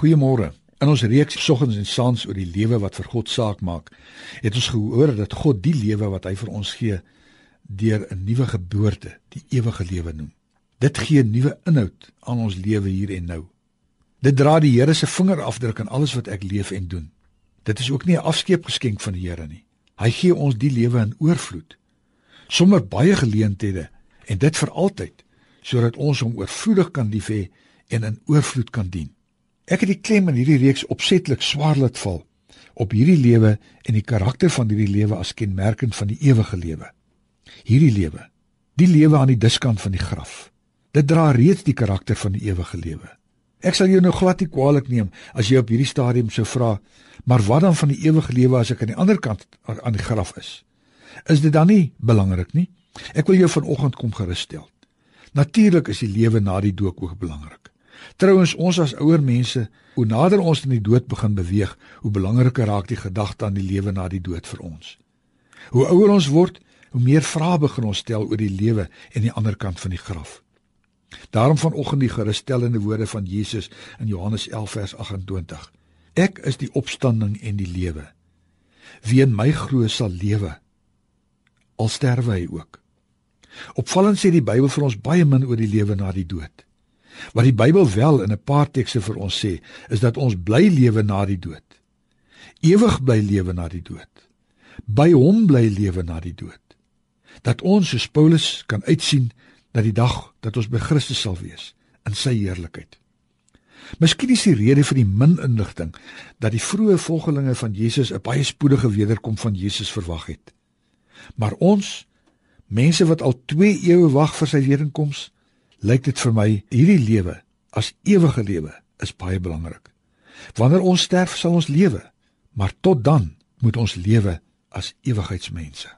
Goeiemôre. In ons reeks soggens en saans oor die lewe wat vir God saak maak, het ons gehoor dat God die lewe wat hy vir ons gee deur 'n nuwe geboorte, die ewige lewe noem. Dit gee nuwe inhoud aan ons lewe hier en nou. Dit dra die Here se vingerafdruk aan alles wat ek leef en doen. Dit is ook nie 'n afskeepgeskenk van die Here nie. Hy gee ons die lewe in oorvloed. Sommer baie geleenthede en dit vir altyd sodat ons hom oorvloedig kan lief hê en in oorvloed kan dien. Ek het die klem in hierdie reeks opsetlik swaar laat val op hierdie lewe en die karakter van hierdie lewe as kenmerkend van die ewige lewe. Hierdie lewe, die lewe aan die diskant van die graf. Dit dra reeds die karakter van die ewige lewe. Ek sal jou nou glad nie kwaadlik neem as jy op hierdie stadium sou vra, maar wat dan van die ewige lewe as ek aan die ander kant aan die graf is? Is dit dan nie belangrik nie? Ek wil jou vanoggend kom gerusstel. Natuurlik is die lewe na die dood ook belangrik. Trouwens, ons as ouer mense, hoe nader ons aan die dood begin beweeg, hoe belangriker raak die gedagte aan die lewe na die dood vir ons. Hoe ouer ons word, hoe meer vrae begin ons stel oor die lewe en die ander kant van die graf. Daarom vanoggend die gerusstellende woorde van Jesus in Johannes 11 vers 28. Ek is die opstanding en die lewe. Wie in my glo sal lewe al sterwe hy ook. Opvallend sê die Bybel vir ons baie min oor die lewe na die dood. Wat die Bybel wel in 'n paar tekste vir ons sê, is dat ons bly lewe na die dood. Ewig bly lewe na die dood. By hom bly lewe na die dood. Dat ons soos Paulus kan uitsien dat die dag dat ons by Christus sal wees in sy heerlikheid. Miskien is die rede vir die min inligting dat die vroeë volgelinge van Jesus 'n baie spoedige wederkom van Jesus verwag het. Maar ons mense wat al 2 eeue wag vir sy wederkoms, lyk dit vir my hierdie lewe as ewige lewe is baie belangrik. Wanneer ons sterf sal ons lewe, maar tot dan moet ons lewe as ewigheidsmense.